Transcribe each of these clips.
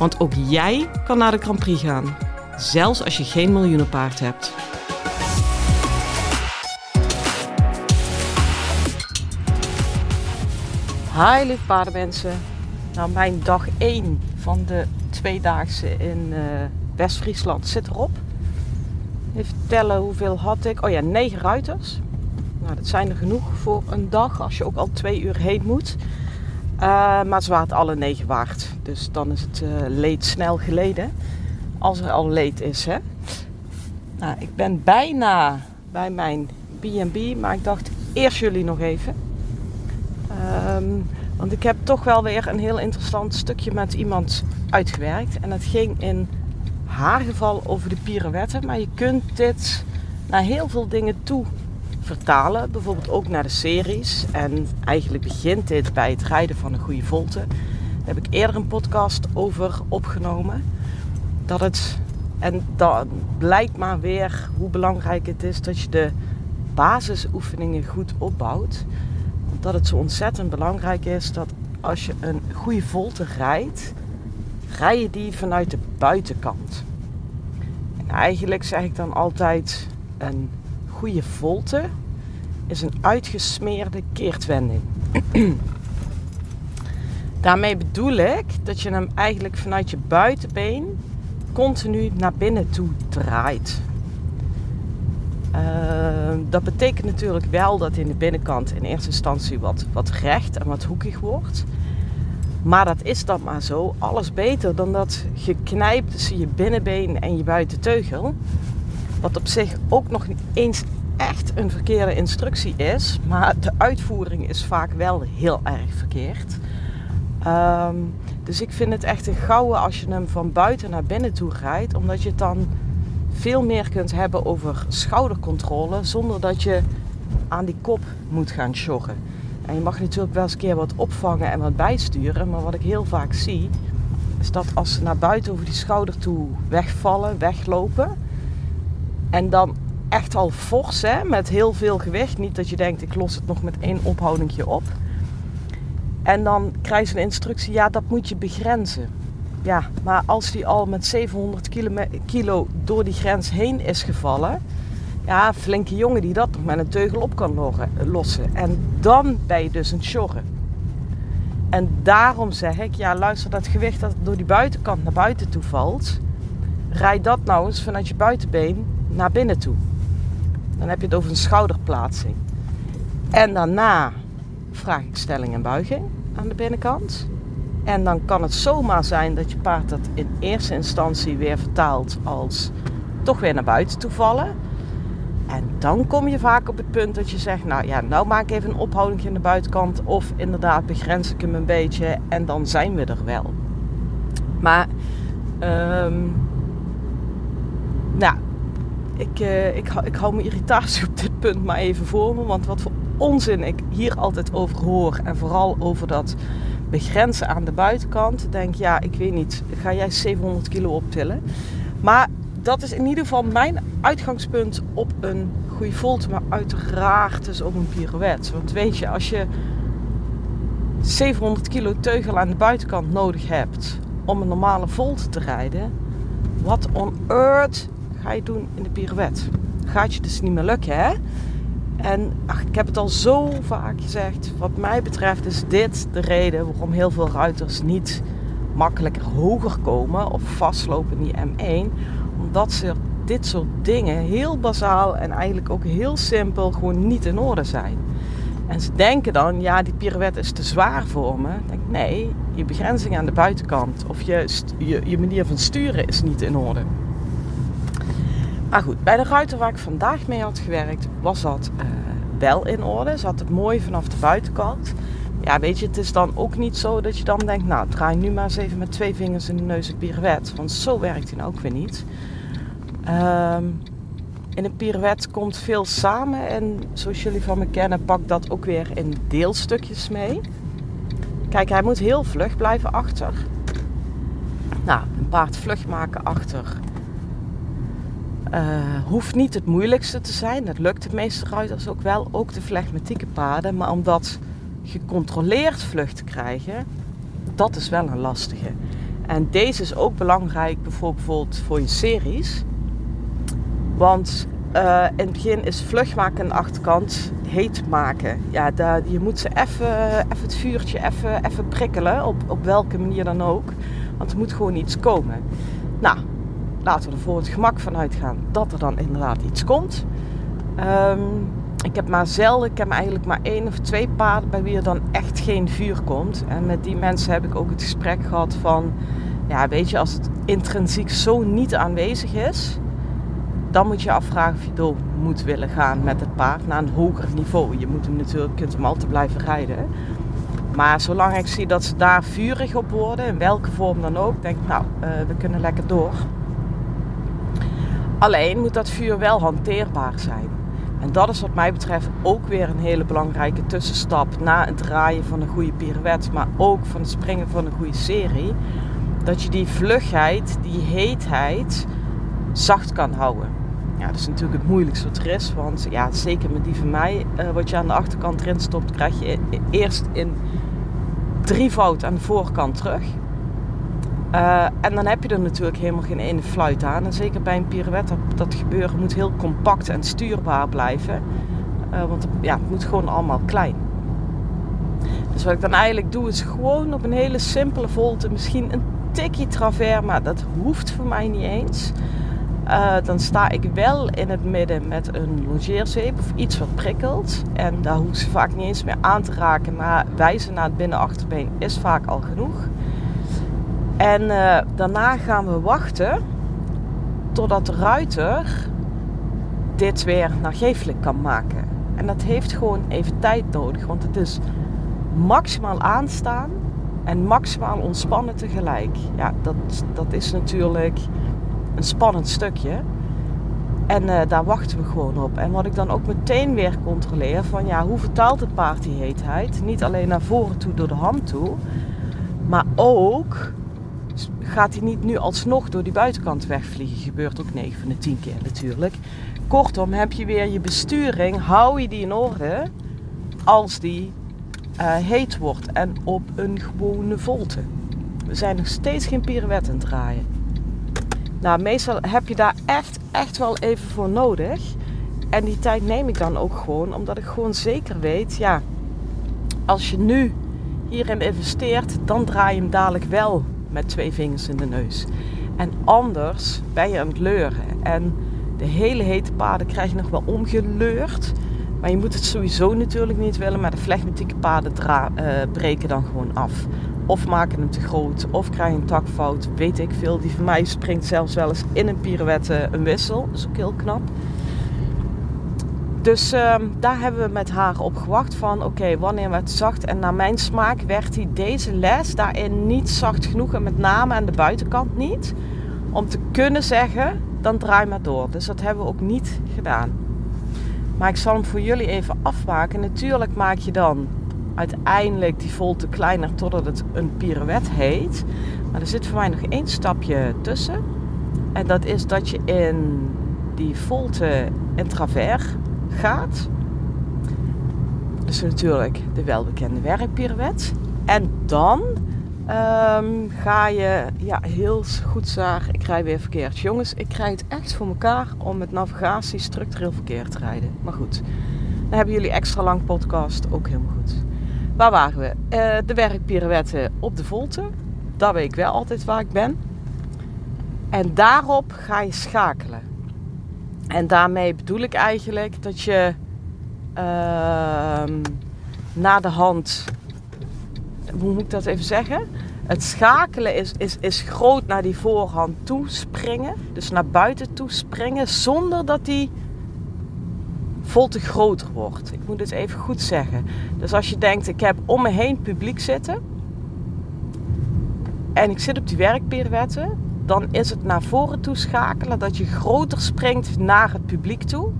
Want ook jij kan naar de Grand Prix gaan, zelfs als je geen miljoenenpaard hebt. Hi lieve paardenmensen. Nou, mijn dag 1 van de tweedaagse in uh, West-Friesland zit erop. Even tellen hoeveel had ik. Oh ja, 9 ruiters. Nou, dat zijn er genoeg voor een dag als je ook al twee uur heen moet. Uh, maar ze waren alle negen waard. Dus dan is het uh, leed snel geleden. Als er al leed is. Hè? Nou, ik ben bijna bij mijn B&B. Maar ik dacht eerst jullie nog even. Um, want ik heb toch wel weer een heel interessant stukje met iemand uitgewerkt. En het ging in haar geval over de pirouetten. Maar je kunt dit naar heel veel dingen toe vertalen. Bijvoorbeeld ook naar de series. En eigenlijk begint dit bij het rijden van een goede volte. Heb ik eerder een podcast over opgenomen. Dat het, en dan blijkt maar weer hoe belangrijk het is dat je de basisoefeningen goed opbouwt. Dat het zo ontzettend belangrijk is dat als je een goede volte rijdt, rij je die vanuit de buitenkant. En eigenlijk zeg ik dan altijd een goede volte is een uitgesmeerde keertwending. Daarmee bedoel ik dat je hem eigenlijk vanuit je buitenbeen continu naar binnen toe draait. Uh, dat betekent natuurlijk wel dat in de binnenkant in eerste instantie wat, wat recht en wat hoekig wordt. Maar dat is dan maar zo. Alles beter dan dat geknijpt tussen je binnenbeen en je buitenteugel. Wat op zich ook nog eens echt een verkeerde instructie is, maar de uitvoering is vaak wel heel erg verkeerd. Um, dus ik vind het echt een gouden als je hem van buiten naar binnen toe rijdt, omdat je het dan veel meer kunt hebben over schoudercontrole zonder dat je aan die kop moet gaan joggen. En je mag natuurlijk wel eens een keer wat opvangen en wat bijsturen, maar wat ik heel vaak zie, is dat als ze naar buiten over die schouder toe wegvallen, weglopen, en dan echt al fors, hè, met heel veel gewicht. Niet dat je denkt, ik los het nog met één ophoudingje op. En dan krijg je een instructie, ja, dat moet je begrenzen. Ja, maar als die al met 700 kilo door die grens heen is gevallen... Ja, flinke jongen die dat nog met een teugel op kan lossen. En dan ben je dus een sjorren. En daarom zeg ik, ja luister, dat gewicht dat door die buitenkant naar buiten toe valt... Rijd dat nou eens vanuit je buitenbeen naar binnen toe. Dan heb je het over een schouderplaatsing. En daarna vraag ik stelling en buiging aan de binnenkant. En dan kan het zomaar zijn dat je paard dat in eerste instantie weer vertaalt als toch weer naar buiten toe vallen. En dan kom je vaak op het punt dat je zegt, nou ja, nou maak ik even een ophouding aan de buitenkant. Of inderdaad begrens ik hem een beetje en dan zijn we er wel. Maar, um, nou, ik, ik, ik hou mijn irritatie op dit punt maar even voor me. Want wat voor onzin ik hier altijd over hoor. En vooral over dat begrenzen aan de buitenkant. Denk ja, ik weet niet. Ga jij 700 kilo optillen? Maar dat is in ieder geval mijn uitgangspunt op een goede volte. Maar uiteraard dus op een pirouette. Want weet je, als je 700 kilo teugel aan de buitenkant nodig hebt om een normale volte te rijden. Wat on earth ga je doen in de pirouette. Gaat je dus niet meer lukken, hè? En ach, ik heb het al zo vaak gezegd. Wat mij betreft is dit de reden waarom heel veel ruiters niet makkelijker hoger komen of vastlopen in die M1. Omdat ze dit soort dingen heel bazaal en eigenlijk ook heel simpel gewoon niet in orde zijn. En ze denken dan, ja, die pirouette is te zwaar voor me. Denk, nee, je begrenzing aan de buitenkant of je, je manier van sturen is niet in orde. Maar goed, bij de ruiter waar ik vandaag mee had gewerkt, was dat uh, wel in orde. Zat het mooi vanaf de buitenkant. Ja, weet je, het is dan ook niet zo dat je dan denkt, nou, draai nu maar eens even met twee vingers in de neus een pirouette. Want zo werkt hij nou ook weer niet. Ehm, in een pirouette komt veel samen en zoals jullie van me kennen, pak dat ook weer in deelstukjes mee. Kijk, hij moet heel vlug blijven achter. Nou, een paard vlug maken achter uh, hoeft niet het moeilijkste te zijn. Dat lukt de meeste ruiters ook wel, ook de flegmatieke paarden. Maar om dat gecontroleerd vlug te krijgen, dat is wel een lastige. En deze is ook belangrijk bijvoorbeeld voor je series. Want uh, in het begin is vlug maken aan de achterkant heet maken. Ja, daar, je moet ze even het vuurtje even prikkelen, op, op welke manier dan ook. Want er moet gewoon iets komen. Nou, laten we er voor het gemak van uitgaan dat er dan inderdaad iets komt. Ehm, ik heb maar zelden, ik heb eigenlijk maar één of twee paarden bij wie er dan echt geen vuur komt. En met die mensen heb ik ook het gesprek gehad van, ja weet je, als het intrinsiek zo niet aanwezig is, dan moet je afvragen of je door moet willen gaan met het paard naar een hoger niveau. Je moet hem natuurlijk, kunt hem altijd blijven rijden. Maar zolang ik zie dat ze daar vurig op worden, in welke vorm dan ook, denk ik, nou, uh, we kunnen lekker door. Alleen moet dat vuur wel hanteerbaar zijn. En dat is wat mij betreft ook weer een hele belangrijke tussenstap na het draaien van een goede pirouette, maar ook van het springen van een goede serie. Dat je die vlugheid, die heetheid zacht kan houden. Ja, dat is natuurlijk het moeilijkste wat er is. Want ja, zeker met die van mij, uh, wat je aan de achterkant erin stopt, krijg je e-, eerst in drievoud aan de voorkant terug. Uh, en dan heb je er natuurlijk helemaal geen ene fluit aan. En zeker bij een pirouette, dat gebeuren moet heel compact en stuurbaar blijven. Uh, want ja, het moet gewoon allemaal klein. Dus wat ik dan eigenlijk doe, is gewoon op een hele simpele volte, misschien een tikje travers, maar dat hoeft voor mij niet eens. Uh, dan sta ik wel in het midden met een longeerzeep of iets wat prikkelt. En daar hoef ze vaak niet eens meer aan te raken, maar wijzen naar het binnenachterbeen is vaak al genoeg. En uh, daarna gaan we wachten totdat de ruiter dit weer naargeeflijk kan maken. En dat heeft gewoon even tijd nodig, want het is maximaal aanstaan en maximaal ontspannen tegelijk. Ja, dat, dat is natuurlijk een spannend stukje. En uh, daar wachten we gewoon op. En wat ik dan ook meteen weer controleer: van ja, hoe vertaalt het paard die heetheid? Niet alleen naar voren toe door de hand toe, maar ook gaat hij niet nu alsnog door die buitenkant wegvliegen. Gebeurt ook 9 van de 10 keer natuurlijk. Kortom, heb je weer je besturing, hou je die in orde als die uh, heet wordt en op een gewone volte. We zijn nog steeds geen pirouette draaien. Nou, meestal heb je daar echt, echt wel even voor nodig. En die tijd neem ik dan ook gewoon, omdat ik gewoon zeker weet, ja, als je nu hierin investeert, dan draai je hem dadelijk wel met twee vingers in de neus. En anders ben je aan het leuren. En de hele hete paarden krijg je nog wel omgeleurd. Maar je moet het sowieso natuurlijk niet willen. Maar de flegmatieke paarden uh, breken dan gewoon af. Of maken hem te groot. Of krijgen een takfout. Weet ik veel. Die van mij springt zelfs wel eens in een pirouette een wissel. Dat is ook heel knap. Dus ehm, daar hebben we met haar op gewacht van oké, wanneer werd zacht? En naar mijn smaak werd hij deze les daarin niet zacht genoeg. En met name aan de buitenkant niet. Om te kunnen zeggen, dan draai maar door. Dus dat hebben we ook niet gedaan. Maar ik zal hem voor jullie even afmaken. Natuurlijk maak je dan uiteindelijk die volte kleiner totdat het een pirouette heet. Maar er zit voor mij nog één stapje tussen. En dat is dat je in die volte in travers gaat. Dus natuurlijk de welbekende werkpirouette. En dan ehm, ga je, ja, heel goed zagen, ik rij weer verkeerd. Jongens, ik krijg het echt voor elkaar om met navigatie structureel verkeerd te rijden. Maar goed, dan hebben jullie extra lang podcast, ook helemaal goed. Waar waren we? Uh, de werkpirouette op de volte. Dat weet ik wel altijd waar ik ben. En daarop ga je schakelen. En daarmee bedoel ik eigenlijk dat je uh, na de hand, hoe moet ik dat even zeggen? Het schakelen is, is, is groot naar die voorhand toe springen. Dus naar buiten toe springen zonder dat die volte groter wordt. Ik moet het even goed zeggen. Dus als je denkt, ik heb om me heen publiek zitten en ik zit op die werkpirouetten, dan is het naar voren toe schakelen dat je groter springt naar het publiek toe.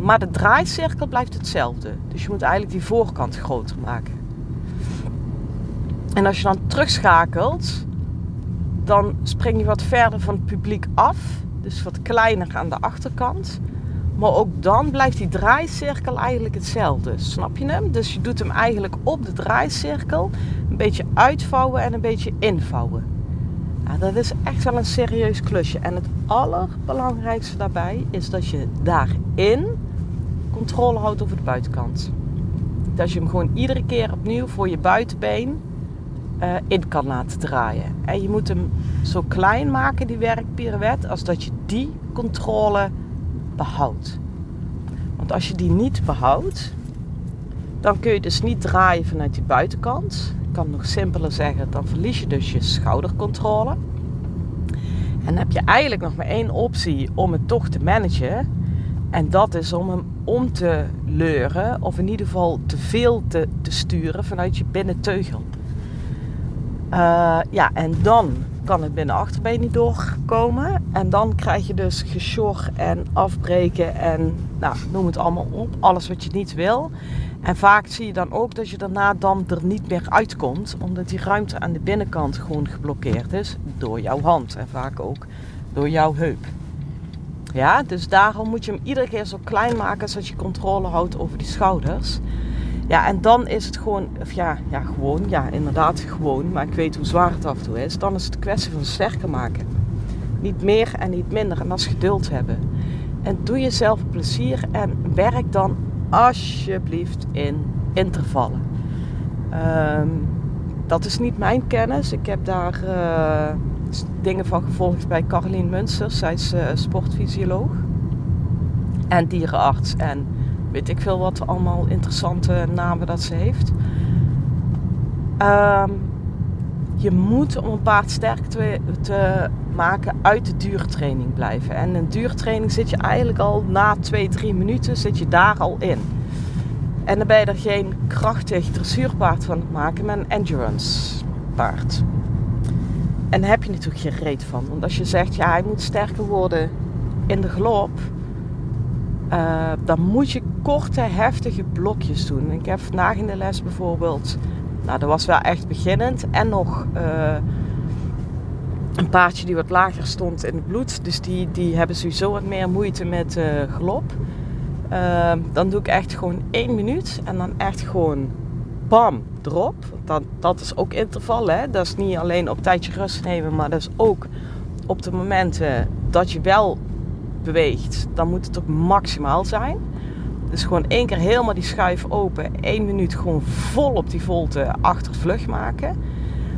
Maar de draaicirkel blijft hetzelfde. Dus je moet eigenlijk die voorkant groter maken. En als je dan terugschakelt, dan spring je wat verder van het publiek af. Dus wat kleiner aan de achterkant. Maar ook dan blijft die draaicirkel eigenlijk hetzelfde. Snap je hem? Dus je doet hem eigenlijk op de draaicirkel. Een beetje uitvouwen en een beetje invouwen. Ja, dat is echt wel een serieus klusje. En het allerbelangrijkste daarbij is dat je daarin controle houdt over de buitenkant. Dat je hem gewoon iedere keer opnieuw voor je buitenbeen uh, in kan laten draaien. En je moet hem zo klein maken, die werkpirouette, als dat je die controle behoudt. Want als je die niet behoudt, dan kun je dus niet draaien vanuit die buitenkant. Kan nog simpeler zeggen, dan verlies je dus je schoudercontrole. En heb je eigenlijk nog maar één optie om het toch te managen. En dat is om hem om te leuren, of in ieder geval te veel te, te sturen vanuit je binnenteugel. Uh, ja, en dan kan het binnen achterbeen niet doorkomen. En dan krijg je dus gesjor en afbreken en nou, noem het allemaal op. Alles wat je niet wil. En vaak zie je dan ook dat je daarna dan er niet meer uitkomt. Omdat die ruimte aan de binnenkant gewoon geblokkeerd is door jouw hand. En vaak ook door jouw heup. Ja, dus daarom moet je hem iedere keer zo klein maken zodat je controle houdt over die schouders. Ja, en dan is het gewoon, of ja, ja, gewoon, ja, inderdaad gewoon, maar ik weet hoe zwaar het af en toe is. Dan is het een kwestie van sterker maken. Niet meer en niet minder. En is geduld hebben. En doe jezelf plezier en werk dan alsjeblieft in intervallen. Um, dat is niet mijn kennis. Ik heb daar uh, dingen van gevolgd bij Carolien Munsters. Zij is uh, sportfysioloog en dierenarts. En weet ik veel wat allemaal interessante namen dat ze heeft. Um, je moet om een paard sterk te, te, maken uit de duurtraining blijven. En een duurtraining zit je eigenlijk al na 2, 3 minuten zit je daar al in. En dan ben je er geen krachtig dressuurpaard van maken, maar een endurance paard. En daar heb je natuurlijk geen reet van. Want als je zegt, ja, hij moet sterker worden in de galop, uh, dan moet je korte, heftige blokjes doen. Ik heb vandaag in de les bijvoorbeeld, nou dat was wel echt beginnend en nog uh, een paardje die wat lager stond in het bloed. Dus die, die hebben sowieso wat meer moeite met uh, dan doe ik echt gewoon één minuut en dan echt gewoon bam, erop. Dat, dat is ook interval, hè. Dat is niet alleen op tijdje rust nemen, maar dat is ook op de momenten dat je wel beweegt, dan moet het ook maximaal zijn. Dus gewoon één keer helemaal die schuif open, één minuut gewoon vol op die volte achter vlug maken.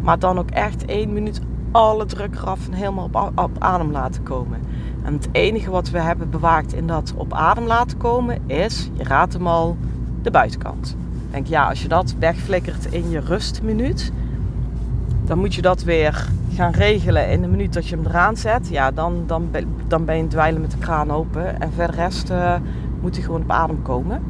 Maar dan ook echt één minuut alle druk eraf en helemaal op, adem laten komen. En het enige wat we hebben bewaakt in dat op adem laten komen is, je raadt hem al, de buitenkant. Denk ja, als je dat wegflikkert in je rustminuut, dan moet je dat weer gaan regelen in de minuut dat je hem eraan zet. Ja, dan, dan, dan ben je dweilen met de kraan open. En verder rest uh, moet hij gewoon op adem komen.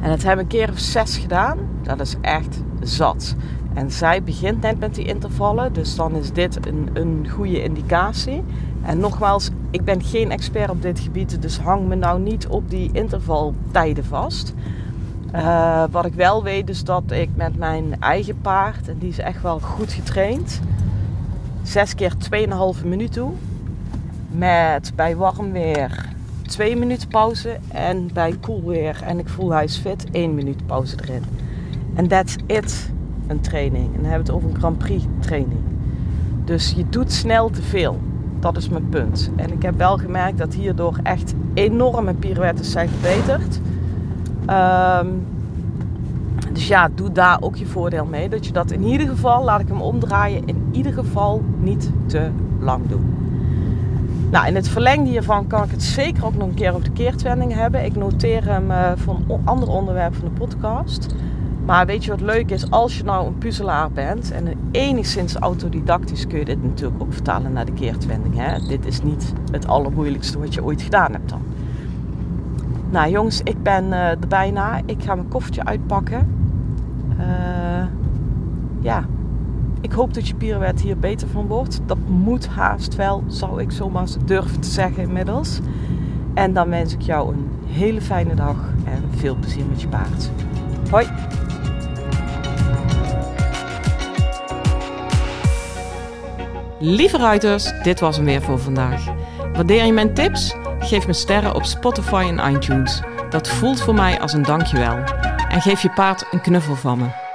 En dat hebben we een keer of zes gedaan. Dat is echt zat. En zij begint net met die intervallen. Dus dan is dit een, een goede indicatie. En nogmaals, ik ben geen expert op dit gebied. Dus hang me nou niet op die intervaltijden vast. Uh, wat ik wel weet is dat ik met mijn eigen paard, en die is echt wel goed getraind, zes keer 2,5 minuut doe. Met bij warm weer 2 minuten pauze en bij koel weer en ik voel hij is fit 1 minuut pauze erin. En that's it, een training. En dan hebben we het over een Grand Prix training. Dus je doet snel te veel. Dat is mijn punt. En ik heb wel gemerkt dat hierdoor echt enorme pirouettes zijn verbeterd. Um, dus ja, doe daar ook je voordeel mee. Dat je dat in ieder geval, laat ik hem omdraaien, in ieder geval niet te lang doen. Nou, in het verlengde hiervan kan ik het zeker ook nog een keer op de keertwending hebben. Ik noteer hem uh, voor een ander onderwerp van de podcast. Maar weet je wat leuk is? Als je nou een puzzelaar bent en enigszins autodidactisch kun je dit natuurlijk ook vertalen naar de keertwending. Hè? Dit is niet het allermoeilijkste wat je ooit gedaan hebt dan. Nou jongens, ik ben uh, er bijna. Ik ga mijn koffertje uitpakken. Uh, ja, ik hoop dat je pirouette hier beter van wordt. Dat moet haast wel, zou ik zomaar durven te zeggen inmiddels. En dan wens ik jou een hele fijne dag en veel plezier met je paard. Hoi! Lieve ruiters, dit was hem weer voor vandaag. Waardeer je mijn tips? Geef me sterren op Spotify en iTunes. Dat voelt voor mij als een dankjewel. En geef je paard een knuffel van me.